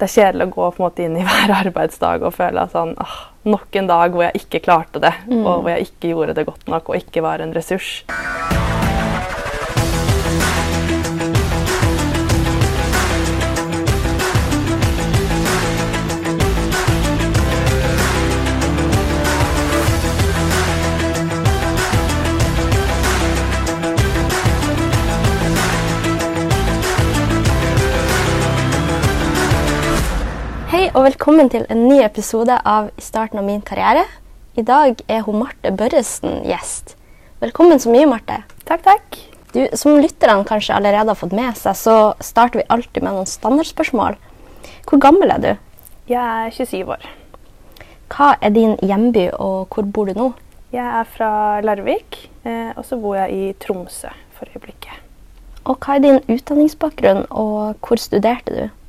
det er kjedelig å gå på en måte inn i hver arbeidsdag og føle at sånn, åh, nok en dag hvor jeg ikke klarte det, Mm. og hvor jeg ikke gjorde det godt nok og ikke var en ressurs. Og velkommen til en ny episode av I starten av min karriere. I dag er hun Marte Børresen gjest. Velkommen så mye, Marte. Takk, takk. Du, som lytterne kanskje allerede har fått med seg, så starter vi alltid med noen standardspørsmål. Hvor gammel er du? Jeg er 27 år. Hva er din hjemby, og hvor bor du nå? Jeg er fra Larvik, eh, og så bor jeg i Tromsø for øyeblikket. Og hva er din utdanningsbakgrunn, og hvor studerte du?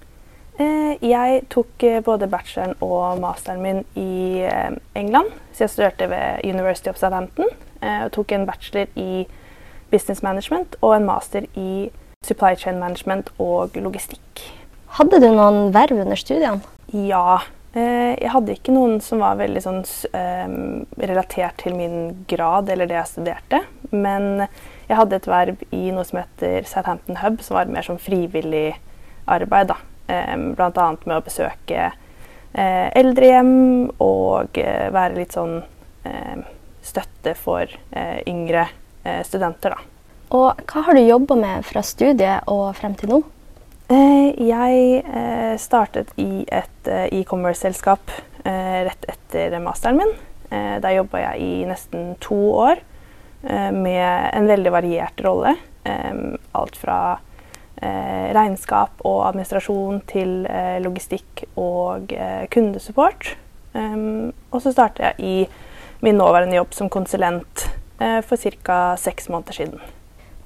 Eh, jeg tok eh, både bacheloren og masteren min i eh, England. Så jeg studerte ved University of Southampton eh, og tok en bachelor i business management og en master i supply chain management og logistikk. Hadde du noen verv under studiene? Ja. Eh, jeg hadde ikke noen som var veldig sånn relatert til min grad eller det jeg studerte. Men jeg hadde et verv i noe som heter Southampton Hub, som var mer sånn frivillig arbeid. da. Annet med å besøke eh, eldrehjem og eh, være litt sånn støtte for eh, yngre eh, studenter, da. Og hva har du jobba med fra studiet og frem til nå? Eh, Jeg eh, startet i et eh, e-commerce-selskap eh, rett etter masteren min. Eh, Der jobba jeg i nesten to år eh, med en veldig variert rolle. Eh, Alt fra eh, regnskap og administrasjon til eh, logistikk og eh, kundesupport. Eh, Og så startet jeg i min nåværende jobb som konsulent eh, for ca. seks måneder siden.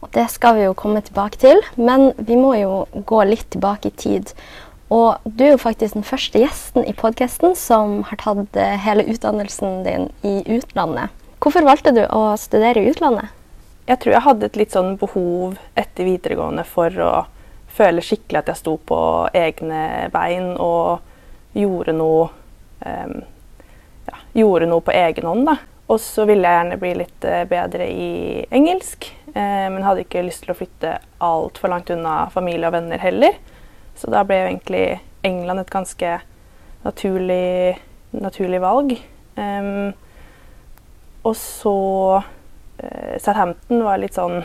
Og det skal vi jo komme tilbake til, men vi må jo gå litt tilbake i tid. Og du er jo faktisk den første gjesten i podkasten som har tatt eh, hele utdannelsen din i utlandet. Hvorfor valgte du å studere i utlandet? Jeg tror jeg hadde et litt sånn behov etter videregående for å føle skikkelig at jeg sto på egne bein og gjorde noe um, ja, gjorde noe på egen hånd. da. Og så ville jeg gjerne bli litt eh, bedre i engelsk, eh, men hadde ikke lyst til å flytte altfor langt unna familie og venner heller. Så da ble jo egentlig England et ganske naturlig, naturlig valg. Um, og så Southampton var litt sånn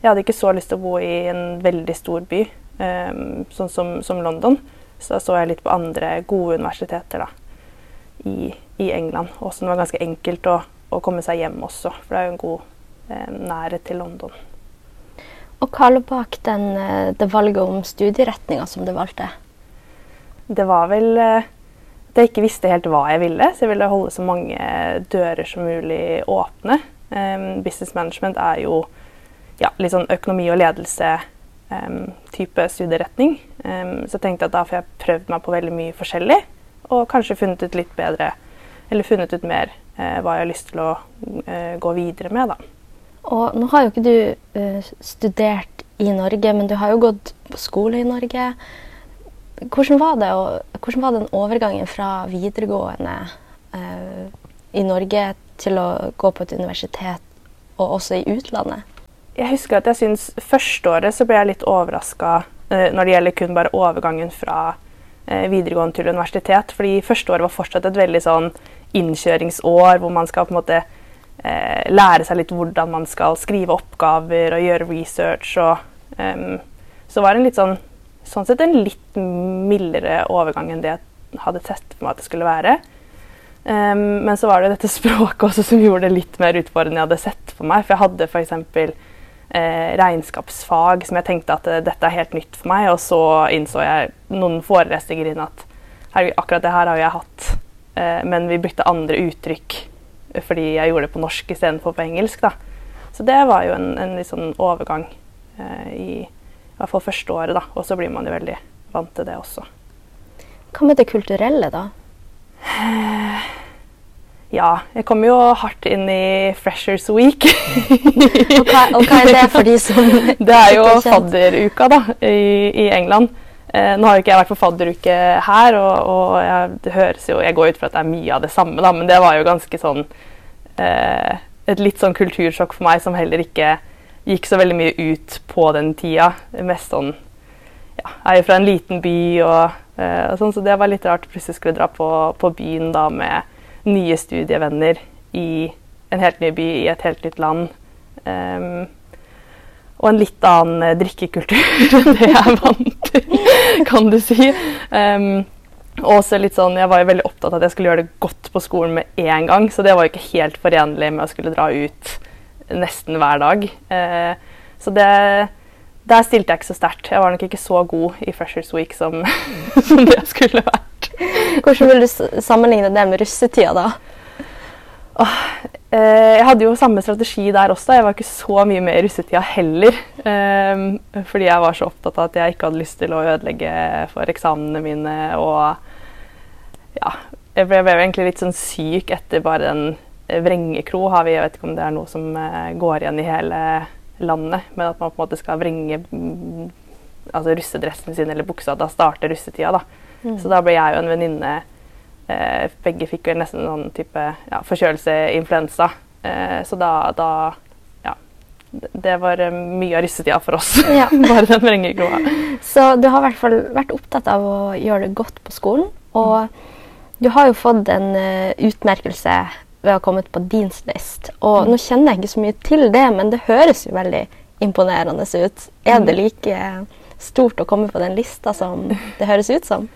Jeg hadde ikke så lyst til å bo i en veldig stor by, eh, sånn som, som London. Så da så jeg litt på andre gode universiteter da, i, i England. Og som det var ganske enkelt å, å komme seg hjem også, for det er jo en god eh, nærhet til London. Og hva lå bak den, eh, det valget om studieretninga som du valgte? Det var vel eh, at jeg ikke visste helt hva jeg ville, så jeg ville holde så mange dører som mulig åpne. Business management er jo ja, litt sånn økonomi og ledelse-type studieretning. Um, så jeg tenkte at da får jeg prøvd meg på veldig mye forskjellig, og kanskje funnet ut litt bedre, eller funnet ut mer uh, hva jeg har lyst til å uh, gå videre med, da. Og nå har jo ikke du uh, studert i Norge, men du har jo gått på skole i Norge. Hvordan var det, og, hvordan var den overgangen fra videregående i Norge til å gå på et universitet, og også i utlandet? Jeg husker at jeg syns førsteåret så ble jeg litt overraska eh, når det gjelder kun bare overgangen fra eh, videregående til universitet. Fordi første var fortsatt et veldig sånn innkjøringsår hvor man skal på en måte eh, lære seg litt hvordan man skal skrive oppgaver og gjøre research. Og, um, så var det en litt sånn, sånn sett en litt mildere overgang enn det jeg hadde sett for meg at det skulle være. Em, men så var det dette språket også som gjorde det litt mer utfordrende enn jeg hadde sett for meg. For jeg hadde f.eks. Eh, regnskapsfag som jeg tenkte at eh, dette er helt nytt for meg. Og så innså jeg noen forelesninger inn at herregud, akkurat det her har jeg hatt. Eh, men vi brukte andre uttrykk eh, fordi jeg gjorde det på norsk istedenfor på engelsk. da. Så det var jo en, en litt sånn overgang eh, i, i hvert fall første året. da. Og så blir man jo veldig vant til det også. Hva med det kulturelle, da? Ja, jeg kom jo hardt inn i Freshers Week. Og hva, og hva er det for de som Det er jo er fadderuka da, i, i England. Eh, nå har jo ikke jeg vært på fadderuke her, og, og jeg, det høres jo Jeg går ut fra at det er mye av det samme, da, men det var jo ganske sånn eh, Et litt sånn kultursjokk for meg som heller ikke gikk så veldig mye ut på den tida. Mest sånn ja, Jeg er jo fra en liten by, og, og sånn, så det var litt rart å plutselig skulle dra på, på byen da med nye studievenner i en helt ny by i et helt nytt land. Um, og en litt annen eh, drikkekultur enn det jeg er vant til, kan du si. Um, og også litt sånn, Jeg var jo veldig opptatt av at jeg skulle gjøre det godt på skolen med en gang, så det var jo ikke helt forenlig med å skulle dra ut nesten hver dag. Uh, så det, der stilte jeg ikke så sterkt. Jeg var nok ikke så god i Freshers Week som, som det jeg skulle vært. Hvordan vil du sammenligne det med russetida, da? Oh, eh, jeg hadde jo samme strategi der også. Jeg var ikke så mye med i russetida heller. Eh, fordi jeg var så opptatt av at jeg ikke hadde lyst til å ødelegge for eksamene mine. Og ja, jeg ble, ble egentlig litt sånn syk etter bare den vrengekro. Har vi, jeg vet ikke om det er noe som eh, går igjen i hele landet, men at man på en måte skal vrenge mm, altså russedressen sin eller buksa. Da starter russetida, da. Mm. Så da ble jeg og en venninne Eh, begge fikk vel nesten sånn type ja, forkjølelse, influensa. Eh, så da, da ja. Det var eh, mye av russetida for oss. Ja. Bare den vrengekloa. Så du har i hvert fall vært opptatt av å gjøre det godt på skolen. Og du har jo fått en uh, utmerkelse ved å ha kommet på din list. Og nå kjenner jeg ikke så mye til det, men det høres jo veldig imponerende ut. Er det mm. like stort å komme på den lista som det høres ut som?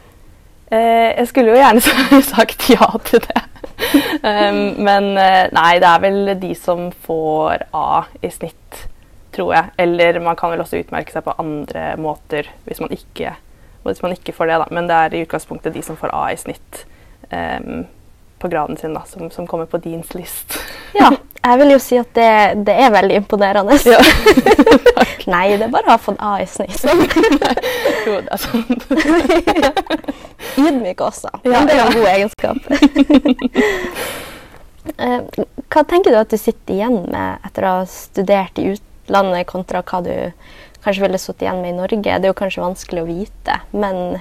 Eh, jeg skulle jo gjerne sagt ja til det. men eh, nei, det er vel de som får A i snitt, tror jeg. Eller man kan vel også utmerke seg på andre måter hvis man ikke, hvis man ikke får det. da. Men det er i utgangspunktet de som får A i snitt um, på graden sin, da, som, som kommer på din list. ja, jeg vil jo si at det, det er veldig imponerende. Ja. Nei, det er bare å ha fått A i snitt. jo, det er sant. Ydmyk også. Ja, men det er en god egenskap. Eh, hva tenker du at du sitter igjen med etter å ha studert i utlandet, kontra hva du kanskje ville sittet igjen med i Norge? Det er jo kanskje vanskelig å vite, men,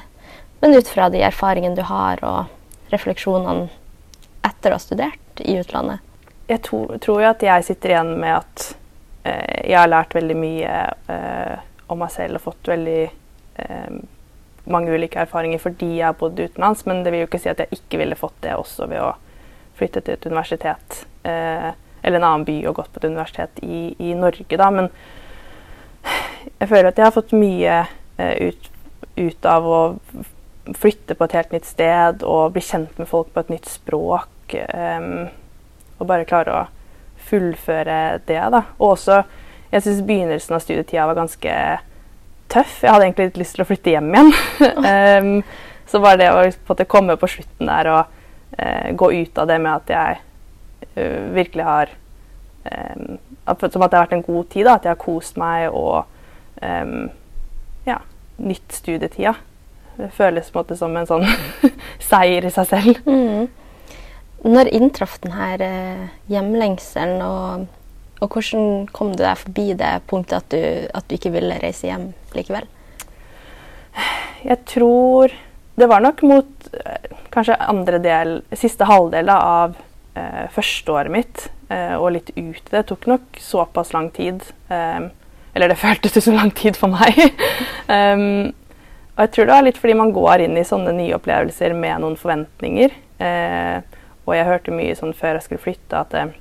men ut fra de erfaringene du har, og refleksjonene etter å ha studert i utlandet? Jeg tror, tror jo at jeg sitter igjen med at eh, jeg har lært veldig mye eh, om meg selv og fått veldig eh, mange ulike erfaringer fordi jeg har bodd utenlands, men det vil jo ikke si at jeg ikke ville fått det også ved å flytte til et universitet eh, eller en annen by og gått på et universitet i, i, Norge, da. Men jeg føler at jeg har fått mye eh, ut, ut, av å flytte på et helt nytt sted og bli kjent med folk på et nytt språk. Eh, og bare klare å fullføre det, da. Og også, jeg syns begynnelsen av studietida var ganske tøff. Jeg hadde egentlig litt lyst til å flytte hjem igjen. um, så var det å på komme på slutten der og uh, gå ut av det med at jeg uh, virkelig har um, Som at det har vært en god tid. Da, at jeg har kost meg og um, ja, nytt studietida. Det føles på en måte som en sånn seier i seg selv. Mm. Når inntraff denne uh, hjemlengselen? og og hvordan kom du deg forbi det punktet at du, at du ikke ville reise hjem likevel? Jeg tror det var nok mot eh, kanskje andre del, siste halvdel av eh, førsteåret mitt eh, og litt ut. Det tok nok såpass lang tid. Eh, eller det føltes som lang tid for meg. um, og jeg tror det var litt fordi man går inn i sånne nye opplevelser med noen forventninger. Eh, og jeg hørte mye sånn før jeg skulle flytte at eh,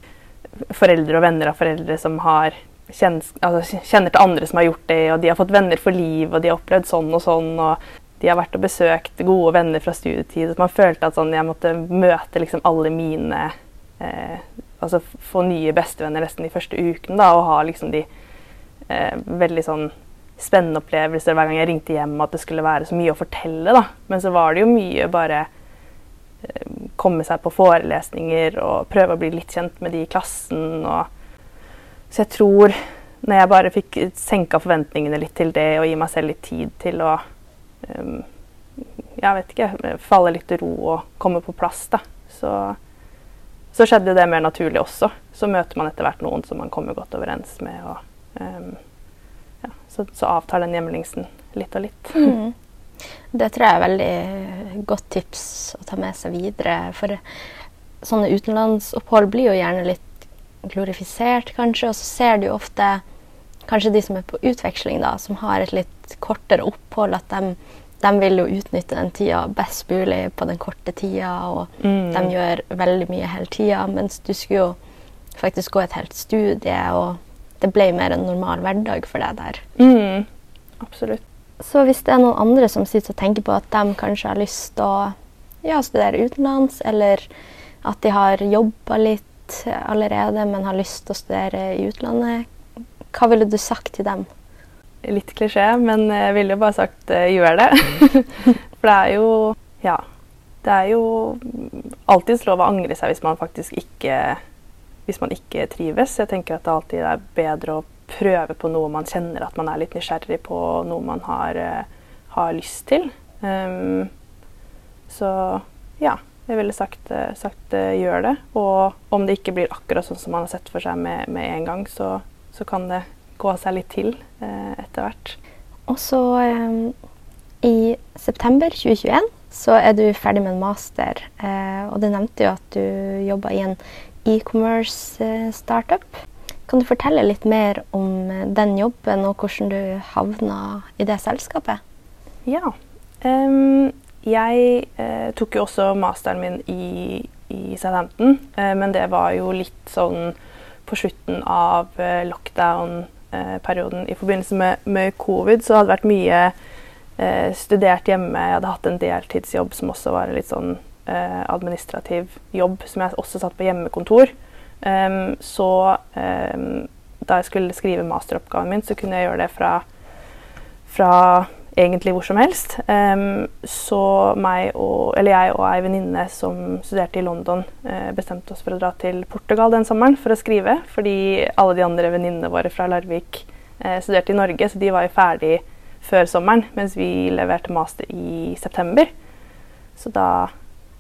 foreldre og venner av foreldre som har kjenner, altså, kjenner til andre som har gjort det, og de har fått venner for liv, og de har opplevd sånn og sånn. og de har vært og besøkt gode venner fra studietid. Man følte at sånn, jeg måtte møte liksom alle mine eh, Altså få nye bestevenner nesten de første ukene. Da, og ha liksom de eh, veldig sånn spennende opplevelser hver gang jeg ringte hjem. At det skulle være så mye å fortelle. da. Men så var det jo mye bare komme seg på forelesninger og prøve å bli litt kjent med de i klassen. så jeg tror, når jeg bare fikk senka forventningene litt til det og gi meg selv litt tid til å um, jeg vet ikke, falle litt til ro og komme på plass, da, så, så skjedde det mer naturlig også. Så møter man etter hvert noen som man kommer godt overens med. og um, ja, så, så, avtar den hjemlingsen litt og litt. Mm. Det tror jeg er veldig godt tips å ta med seg videre. For sånne utenlandsopphold blir jo gjerne litt glorifisert, kanskje. Og så ser du jo ofte kanskje de som er på utveksling, da, som har et litt kortere opphold, at de, de vil jo utnytte den tida best mulig på den korte tida, og Mm. de gjør veldig mye hele tida. Mens du skulle jo faktisk gå et helt studie, og det ble mer en normal hverdag for deg der. Mm. Absolutt. Så hvis det er noen andre som sitter og tenker på at de kanskje har lyst til å ja, studere utenlands, eller at de har jobba litt allerede, men har lyst til å studere i utlandet, hva ville du sagt til dem? Litt klisjé, men jeg ville jo bare sagt eh, gjør det. For det er jo Ja. Det er jo alltids lov å angre seg hvis man faktisk ikke hvis man ikke trives. Jeg tenker at det alltid er bedre å prøve på noe man kjenner at man er litt nysgjerrig på, noe man har, eh, har lyst til. Um, så ja, jeg ville sagt, eh, sagt eh, gjør det. Og om det ikke blir akkurat sånn som man har sett for seg med, med en gang, så, så kan det gå seg litt til eh, etter hvert. Og så um, i september 2021 så er du ferdig med en master, eh, og du nevnte jo at du jobba i en e-commerce-startup. Kan du fortelle litt mer om eh, den jobben og hvordan du havna i det selskapet? Ja. Um, jeg uh, tok jo også masteren min i, i Southampton, eh, men det var jo litt sånn på slutten av uh, lockdown-perioden. I forbindelse med, med covid så hadde det vært mye studert hjemme. Jeg hadde hatt en deltidsjobb som også var en litt sånn administrativ jobb, som jeg også satt på hjemmekontor. Ehm, så um, da jeg skulle skrive masteroppgaven min, så kunne jeg gjøre det fra, fra egentlig hvor som helst. Um, så meg og, eller jeg og ei venninne som studerte i London, uh, bestemte oss for å dra til Portugal den sommeren for å skrive. Fordi alle de andre venninnene våre fra Larvik uh, studerte i Norge, så de var jo ferdig før sommeren, mens vi leverte master i september. Så da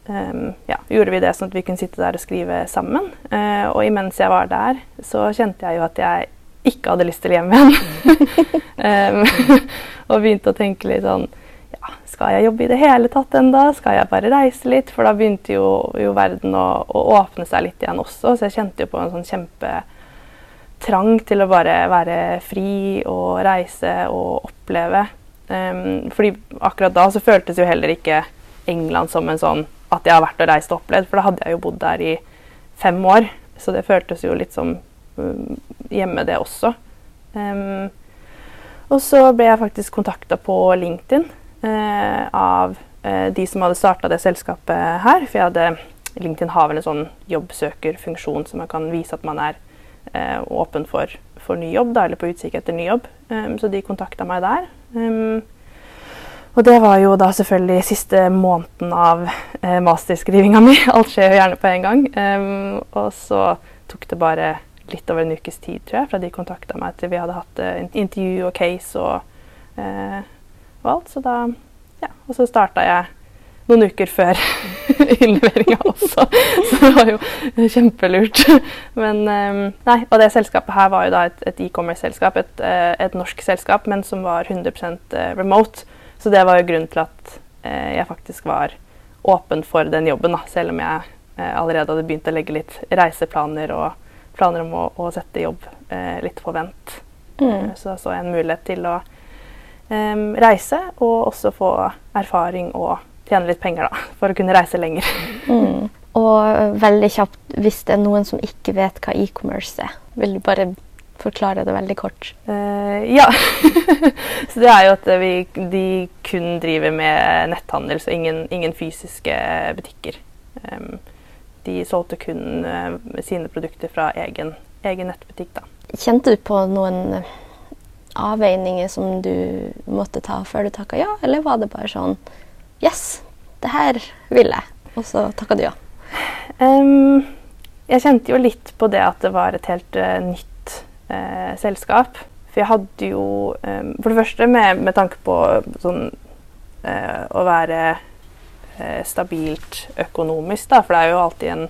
ehm, ja, gjorde vi det sånn at vi kunne sitte der og skrive sammen. Eh, og imens jeg var der, så kjente jeg jo at jeg ikke hadde lyst til hjem igjen. um, og begynte å tenke litt sånn ja, Skal jeg jobbe i det hele tatt enda? Skal jeg bare reise litt? For da begynte jo, jo verden å, å åpne seg litt igjen også, så jeg kjente jo på en sånn kjempetrang til å bare være fri og reise og oppleve. Um, fordi akkurat da så føltes jo heller ikke England som en sånn at jeg har vært og reist og opplevd, for da hadde jeg jo bodd der i fem år. Så det føltes jo litt som um, hjemme, det også. Um, og så ble jeg faktisk kontakta på LinkedIn uh, av uh, de som hadde starta det selskapet her. For hadde, LinkedIn har vel en sånn jobbsøkerfunksjon så man kan vise at man er uh, åpen for, for ny jobb, da, eller på utkikk etter ny jobb. Um, så de kontakta meg der. Um, og det var jo da selvfølgelig siste måneden av eh, masterskrivinga mi. Alt skjer jo gjerne på en gang. Um, og så tok det bare litt over en ukes tid, tror jeg, fra de kontakta meg til vi hadde hatt eh, intervju og case og, eh, og alt. Så da Ja. Og så starta jeg noen uker før innleveringa også. Så det var jo kjempelurt. Men um, Nei, og det selskapet her var jo da et, et e-commerce-selskap, et, e et norsk selskap, men som var 100% remote. Så det var jo grunnen til at eh, jeg faktisk var åpen for den jobben, da, selv om jeg eh, allerede hadde begynt å legge litt reiseplaner og planer om å, å sette jobb eh, litt på vent. Mm. Så da så jeg en mulighet til å em, reise og også få erfaring og tjene litt penger, da, for å kunne reise lenger. Mm. Og veldig kjapt, hvis det er noen som ikke vet hva e-commerce er, vil du bare forklare det veldig kort? Uh, ja. så det er jo at vi, de kun driver med netthandel, så ingen, ingen fysiske butikker. Um, de solgte kun uh, sine produkter fra egen, egen nettbutikk, da. Kjente du på noen avveininger som du måtte ta før du takka ja, eller var det bare sånn Yes, det her vil jeg. Og så takka du ja. Um, jeg kjente jo litt på det at det var et helt uh, nytt eh, selskap. For jeg hadde jo eh, For det første med, med tanke på sånn eh, å være eh, stabilt økonomisk, da. For det er jo alltid en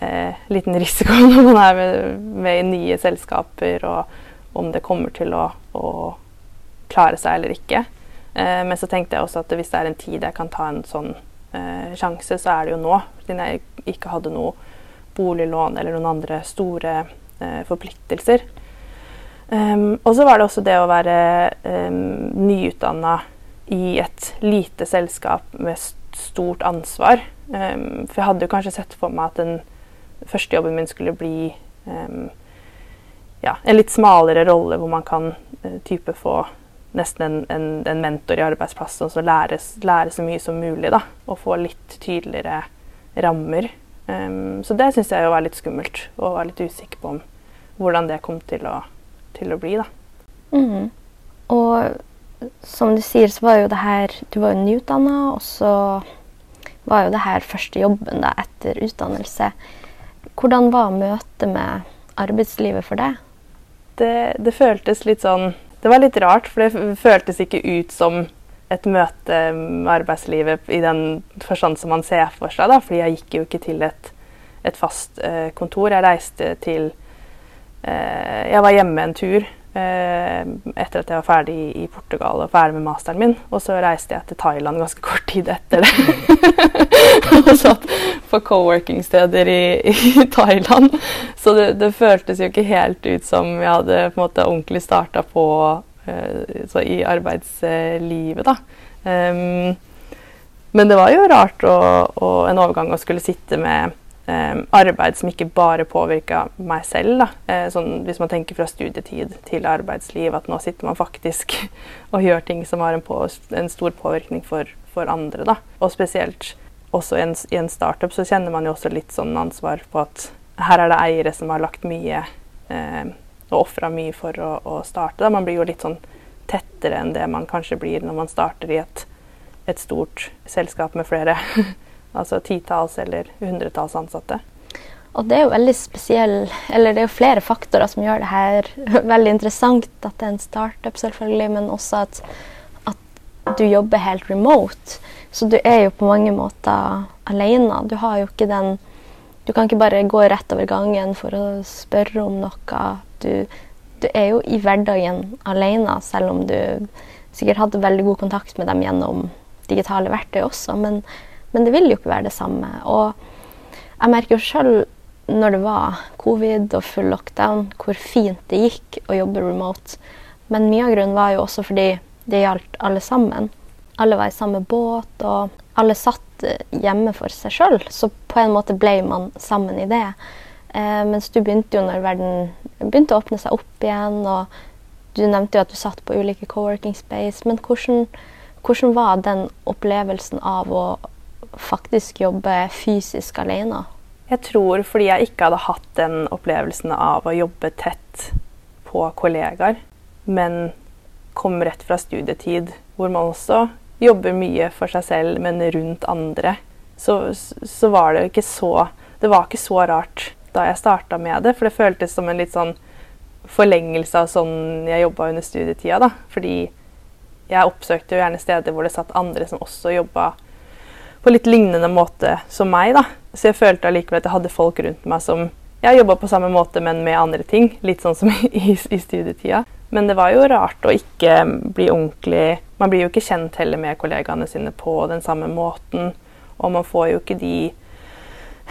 eh, liten risiko når man er med, med i nye selskaper, og om det kommer til å, å klare seg eller ikke. Eh, men så tenkte jeg også at hvis det er en tid jeg kan ta en sånn sjanse, så er det jo nå. Siden jeg ikke hadde noe boliglån eller noen andre store eh, forpliktelser. Um, og så var det også det å være um, nyutdanna i et lite selskap med stort ansvar. Um, for jeg hadde jo kanskje sett for meg at den første jobben min skulle bli um, ja, en litt smalere rolle hvor man kan uh, type få nesten en, en, en, mentor i arbeidsplassen og så lære, lære, så mye som mulig. da, Og få litt tydeligere rammer. Så det syns jeg var litt skummelt, og var litt usikker på om, hvordan det kom til å, til å bli. da. Mm. Og som du sier, så var jo det her Du var jo nyutdanna, og så var jo det her første jobben da etter utdannelse. Hvordan var møtet med arbeidslivet for deg? Det, det føltes litt sånn det var litt rart, for det føltes ikke ut som et møte med arbeidslivet i den forstand som man ser for seg. da, fordi jeg gikk jo ikke til et, et fast eh, kontor. Jeg reiste til Jeg var hjemme en tur Eh, etter at jeg var ferdig i Portugal og ferdig med masteren min. Og så reiste jeg til Thailand ganske kort tid etter det. og satt på co-working-steder i, i, Thailand. Så det, det, føltes jo ikke helt ut som jeg hadde på en måte ordentlig starta på uh, i arbeidslivet, da. Um, men det var jo rart å, å, en overgang å skulle sitte med eh, arbeid som ikke bare påvirka meg selv. Eh, sånn, hvis man tenker fra studietid til arbeidsliv, at nå sitter man faktisk og gjør ting som har en, på, en stor påvirkning for, for andre. Da. Og spesielt også i en, i en, startup så kjenner man jo også litt sånn ansvar på at her er det eiere som har lagt mye eh, og ofra mye for å, å starte. Da. Man blir jo litt sånn tettere enn det man kanskje blir når man starter i et, et stort selskap med flere Altså titalls eller hundretalls ansatte. Og det er jo veldig spesiell, eller det er jo flere faktorer som gjør det her veldig interessant. At det er en startup, selvfølgelig, men også at, at du jobber helt remote. Så du er jo på mange måter alene. Du har jo ikke den Du kan ikke bare gå rett over gangen for å spørre om noe. Du, du er jo i hverdagen alene, selv om du sikkert hadde veldig god kontakt med dem gjennom digitale verktøy også. men men det vil jo ikke være det samme. Og jeg merker jo sjøl når det var covid og full lockdown, hvor fint det gikk å jobbe remote. Men mye av grunnen var jo også fordi det gjaldt alle sammen. Alle var i samme båt, og alle satt eh, hjemme for seg sjøl. Så på en måte ble man sammen i det. Eh, mens du begynte jo når verden begynte å åpne seg opp igjen. og Du nevnte jo at du satt på ulike co-working space. Men hvordan, hvordan var den opplevelsen av å faktisk jobbe fysisk alene? Jeg tror fordi jeg ikke hadde hatt den opplevelsen av å jobbe tett på kollegaer, men kom rett fra studietid hvor man også jobber mye for seg selv, men rundt andre, så, så var det ikke så Det var ikke så rart da jeg starta med det, for det føltes som en litt sånn forlengelse av sånn jeg jobba under studietida. da, Fordi jeg oppsøkte jo gjerne steder hvor det satt andre som også jobba på litt lignende måte som meg. da. Så jeg følte allikevel at jeg hadde folk rundt meg som jeg jobba på samme måte, men med andre ting. Litt sånn som i, i, studietida. Men det var jo rart å ikke bli ordentlig Man blir jo ikke kjent heller med kollegaene sine på den samme måten. Og man får jo ikke de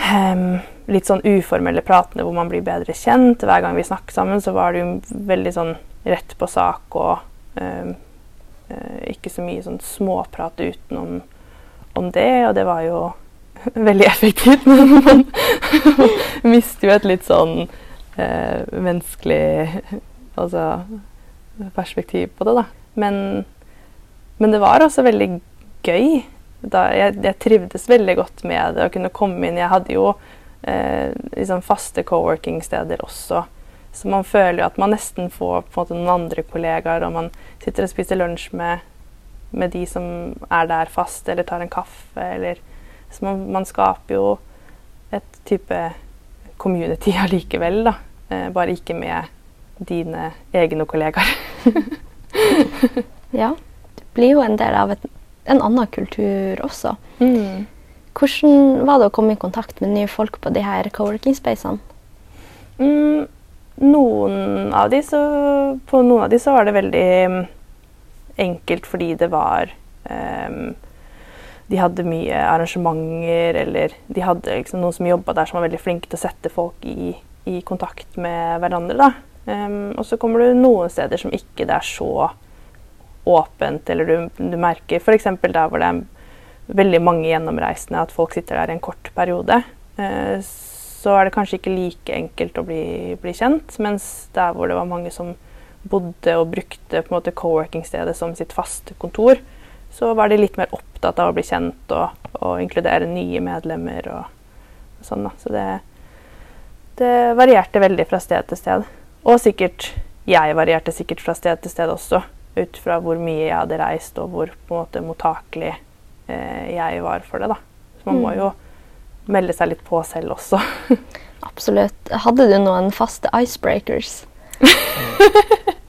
um, litt sånn uformelle pratene hvor man blir bedre kjent. Hver gang vi snakker sammen, så var det jo veldig sånn rett på sak og um, ikke så mye sånn småprat utenom om det, og det var jo veldig effektivt. Men man mister jo et litt sånn eh, menneskelig altså, perspektiv på det, da. Men, men, det var også veldig gøy. Da, jeg, jeg, trivdes veldig godt med det å kunne komme inn. Jeg hadde jo eh, liksom faste co-working-steder også. Så man føler jo at man nesten får måte noen andre kollegaer, og man sitter og spiser lunsj med med de som er der fast, eller tar en kaffe, eller Så man, man skaper jo et type community allikevel, da. Eh, bare ikke med dine egne kollegaer. ja. Du blir jo en del av et, en annen kultur også. Mm. Hvordan var det å komme i kontakt med nye folk på de her co-working-spacene? Mm, noen av de så, på noen av de så var det veldig enkelt fordi det var um, De hadde mye arrangementer, eller de hadde liksom noen som jobba der som var veldig flinke til å sette folk i, i kontakt med hverandre. Um, og så kommer du noen steder som ikke det er så åpent, eller du, du merker f.eks. der hvor det er veldig mange gjennomreisende, at folk sitter der i en kort periode. Uh, så er det kanskje ikke like enkelt å bli, bli, kjent, mens der hvor det var mange som bodde og brukte på en måte co-working-stedet som sitt faste kontor, så var de litt mer opptatt av å bli kjent og, og inkludere nye medlemmer og, og sånn. da. Så det, det, varierte veldig fra sted til sted. Og sikkert jeg varierte sikkert fra sted til sted også, ut fra hvor mye jeg hadde reist og hvor på en måte mottakelig eh, jeg var for det. da. Så man må mm. jo melde seg litt på selv også. Absolutt. Hadde du noen faste icebreakers?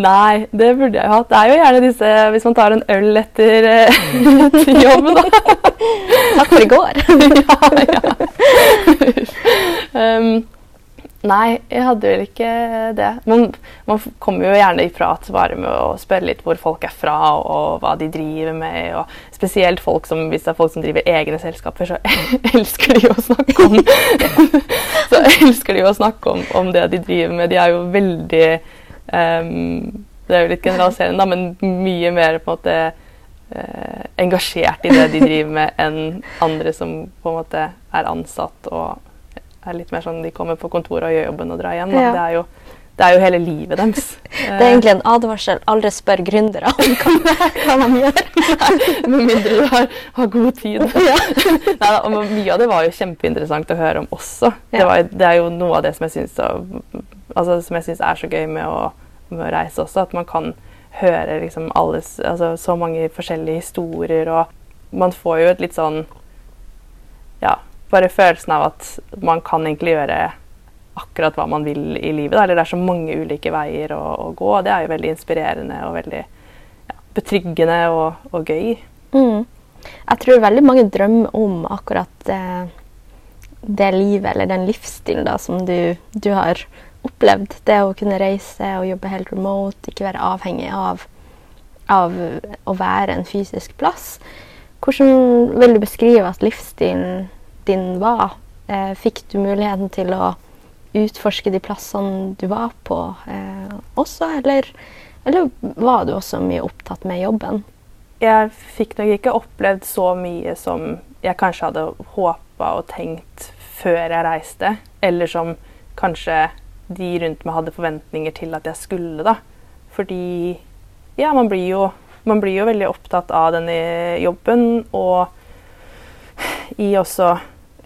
Nei, det burde jeg jo hatt. Det er jo gjerne disse hvis man tar en øl etter, etter eh, jobb, da. Takk for i går. ja, ja. Um, nei, jeg hadde vel ikke det. Men man kommer jo gjerne i prat bare med å spørre litt hvor folk er fra, og, og hva de driver med. Og spesielt folk som, hvis det er folk som driver egne selskaper, så elsker de å snakke om Så elsker de jo å snakke om, om det de driver med. De er jo veldig Um, det er jo litt generaliserende, da, men mye mer på en måte uh, engasjert i det de driver med, enn andre som på en måte er ansatt og er litt mer sånn de kommer på kontoret og gjør jobben og drar hjem. Ja. Det, er jo, det, er jo, hele livet deres. Det er egentlig en advarsel. Aldri spør gründere om hva man gjør. Med mindre du har, har god tid. Ja. Nei, og mye av det var jo kjempeinteressant å høre om også. Det, var, det er jo noe av det som jeg syns altså, er så gøy med å med å reise også. At man kan høre liksom alles, altså, så mange forskjellige historier. Og man får jo et litt sånn Ja, bare følelsen av at man kan egentlig gjøre akkurat hva man vil i livet. Da. Eller det er så mange ulike veier å, å gå. Og det er jo veldig inspirerende og veldig ja, betryggende og, og gøy. Mm. Jeg tror veldig mange drømmer om akkurat eh, det livet eller den livsstilen da, som du, du har opplevd det å kunne reise og jobbe helt remote, ikke være avhengig av, av å være en fysisk plass. Hvordan vil du beskrive at livsstilen din var? Eh, fikk du muligheten til å utforske de plassene du var på eh, også, eller, eller, var du også mye opptatt med jobben? Jeg fikk nok ikke opplevd så mye som jeg kanskje hadde håpa og tenkt før jeg reiste, eller som kanskje de rundt meg hadde forventninger til at jeg skulle, da. Fordi ja, man blir jo, man blir jo veldig opptatt av denne jobben, og i også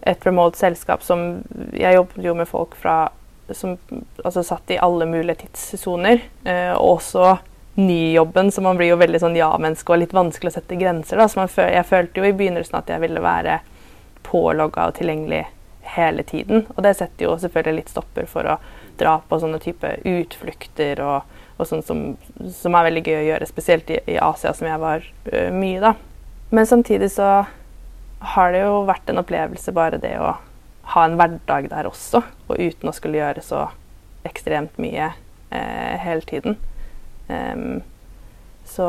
et remote selskap som Jeg jobbet jo med folk fra som altså satt i alle mulige tidssoner. Eh, og også nyjobben, så man blir jo veldig sånn ja-menneske og litt vanskelig å sette grenser. Da. Så man, jeg følte jo i begynnelsen at jeg ville være pålogga og tilgjengelig hele tiden. Og det setter jo selvfølgelig litt stopper for å dra på sånne type utflukter og, og sånn som, som, er veldig gøy å gjøre, spesielt i, i Asia, som jeg var uh, mye da. Men samtidig så har det jo vært en opplevelse bare det å ha en hverdag der også, og uten å skulle gjøre så ekstremt mye eh, hele tiden. Um, så